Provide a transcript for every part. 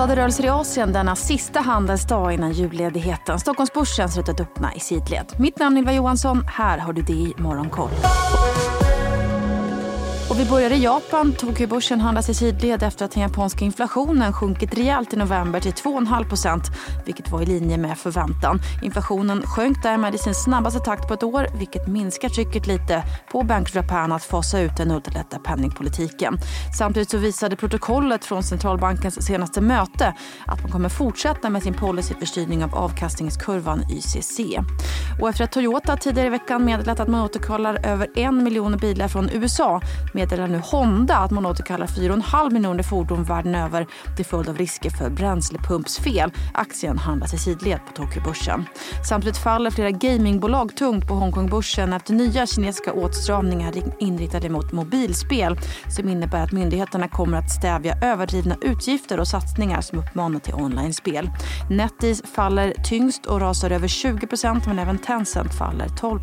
blandade rörelser i Asien denna sista handelsdag innan julledigheten. Stockholmsbörsen ser ut att öppna i sidled. Mitt namn är Ylva Johansson. Här har du det i Morgonkoll. Och vi börjar i Japan. Tokyobörsen handlas i sidled efter att den japanska inflationen sjunkit rejält i november till 2,5 procent, vilket var i linje med förväntan. Inflationen sjönk därmed i sin snabbaste takt på ett år, vilket minskar trycket lite på Bank of Japan att fasa ut den underlätta penningpolitiken. Samtidigt så visade protokollet från centralbankens senaste möte att man kommer fortsätta med sin policy för styrning av avkastningskurvan YCC. Och efter att Toyota tidigare i veckan meddelat att man återkallar över en miljon bilar från USA meddelar nu Honda att man återkallar 4,5 miljoner fordon världen över till följd av risker för bränslepumpsfel. Aktien handlas i sidled på Tokyobörsen. Samtidigt faller flera gamingbolag tungt på Hongkongbörsen efter nya kinesiska åtstramningar inriktade mot mobilspel som innebär att myndigheterna kommer att stävja överdrivna utgifter och satsningar som uppmanar till online-spel. NetEase faller tyngst och rasar över 20% men även Tencent faller 12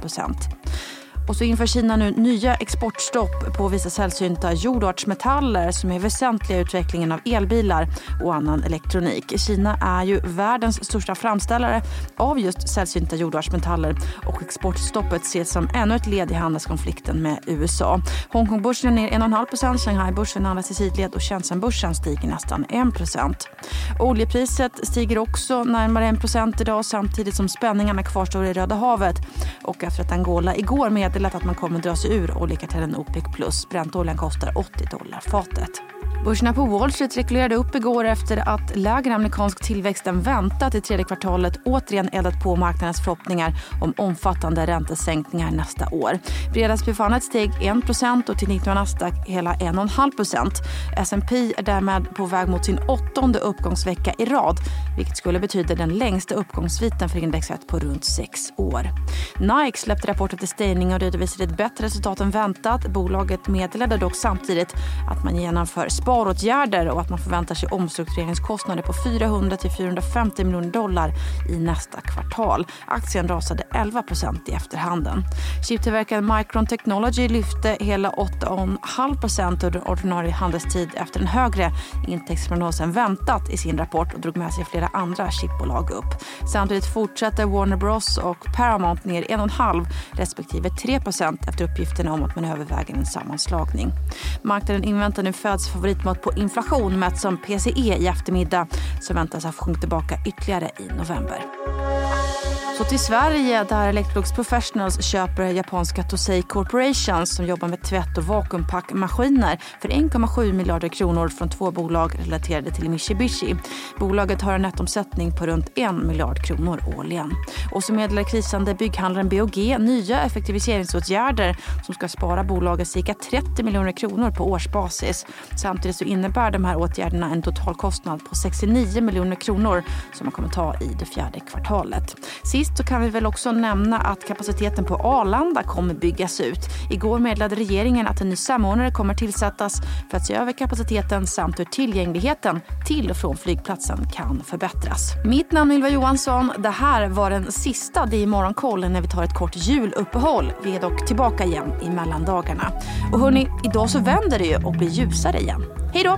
och så inför Kina nu nya exportstopp på vissa sällsynta jordartsmetaller som är väsentliga i utvecklingen av elbilar och annan elektronik. Kina är ju världens största framställare av just sällsynta jordartsmetaller och exportstoppet ses som ännu ett led i handelskonflikten med USA. Hongkongbörsen är ner 1,5 Shanghai-börsen handlas i sidled och Shenzhenbörsen stiger nästan 1% Oljepriset stiger också närmare 1 idag samtidigt som spänningarna kvarstår i Röda havet och efter att Angola igår med meddelat att man kommer dra sig ur oljekartellen OPEC+. Brentoljan kostar 80 dollar fatet. Börserna på Wall Street rekylerade upp igår efter att lägre amerikansk tillväxt än väntat i tredje kvartalet återigen eldat på marknadens förhoppningar om omfattande räntesänkningar nästa år. Fredagsbifallet steg 1% och till 19 Nasdaq hela 1,5% S&P är därmed på väg mot sin åttonde uppgångsvecka i rad vilket skulle betyda den längsta uppgångssviten för indexet på runt sex år. Nike släppte rapporter till stängning och redovisade ett bättre resultat än väntat. Bolaget meddelade dock samtidigt att man genomför sparåtgärder och att man förväntar sig omstruktureringskostnader på 400 till 450 miljoner dollar i nästa kvartal. Aktien rasade 11% i efterhanden. Chiptillverkaren Micron Technology lyfte hela 8,5% under ordinarie handelstid efter en högre intäktsprognos än väntat i sin rapport och drog med sig flera andra chipbolag upp. Samtidigt fortsätter Warner Bros och Paramount ner 1,5 respektive 3 efter uppgifterna om att man överväger en sammanslagning. Marknaden inväntar nu Feds favoritmått på inflation mätt som PCE i eftermiddag som väntas ha sjunkit tillbaka ytterligare i november. Så till Sverige där Electrolux Professionals köper japanska Tosei Corporation som jobbar med tvätt och vakuumpackmaskiner för 1,7 miljarder kronor från två bolag relaterade till Mitsubishi. Bolaget har en nettomsättning på runt 1 miljard kronor årligen. Och så meddelar krisande bygghandlaren BOG nya effektiviseringsåtgärder som ska spara bolaget cirka 30 miljoner kronor på årsbasis. Samtidigt så innebär de här åtgärderna en totalkostnad på 69 miljoner kronor som man kommer ta i det fjärde kvartalet. Sist sist så kan vi väl också nämna att kapaciteten på Arlanda kommer byggas ut. Igår meddelade regeringen att en ny samordnare kommer tillsättas för att se över kapaciteten samt hur tillgängligheten till och från flygplatsen kan förbättras. Mitt namn är Ylva Johansson. Det här var den sista Det är Morgonkoll när vi tar ett kort juluppehåll. Vi är dock tillbaka igen i mellandagarna. Och hörni, idag så vänder det ju och blir ljusare igen. Hej då!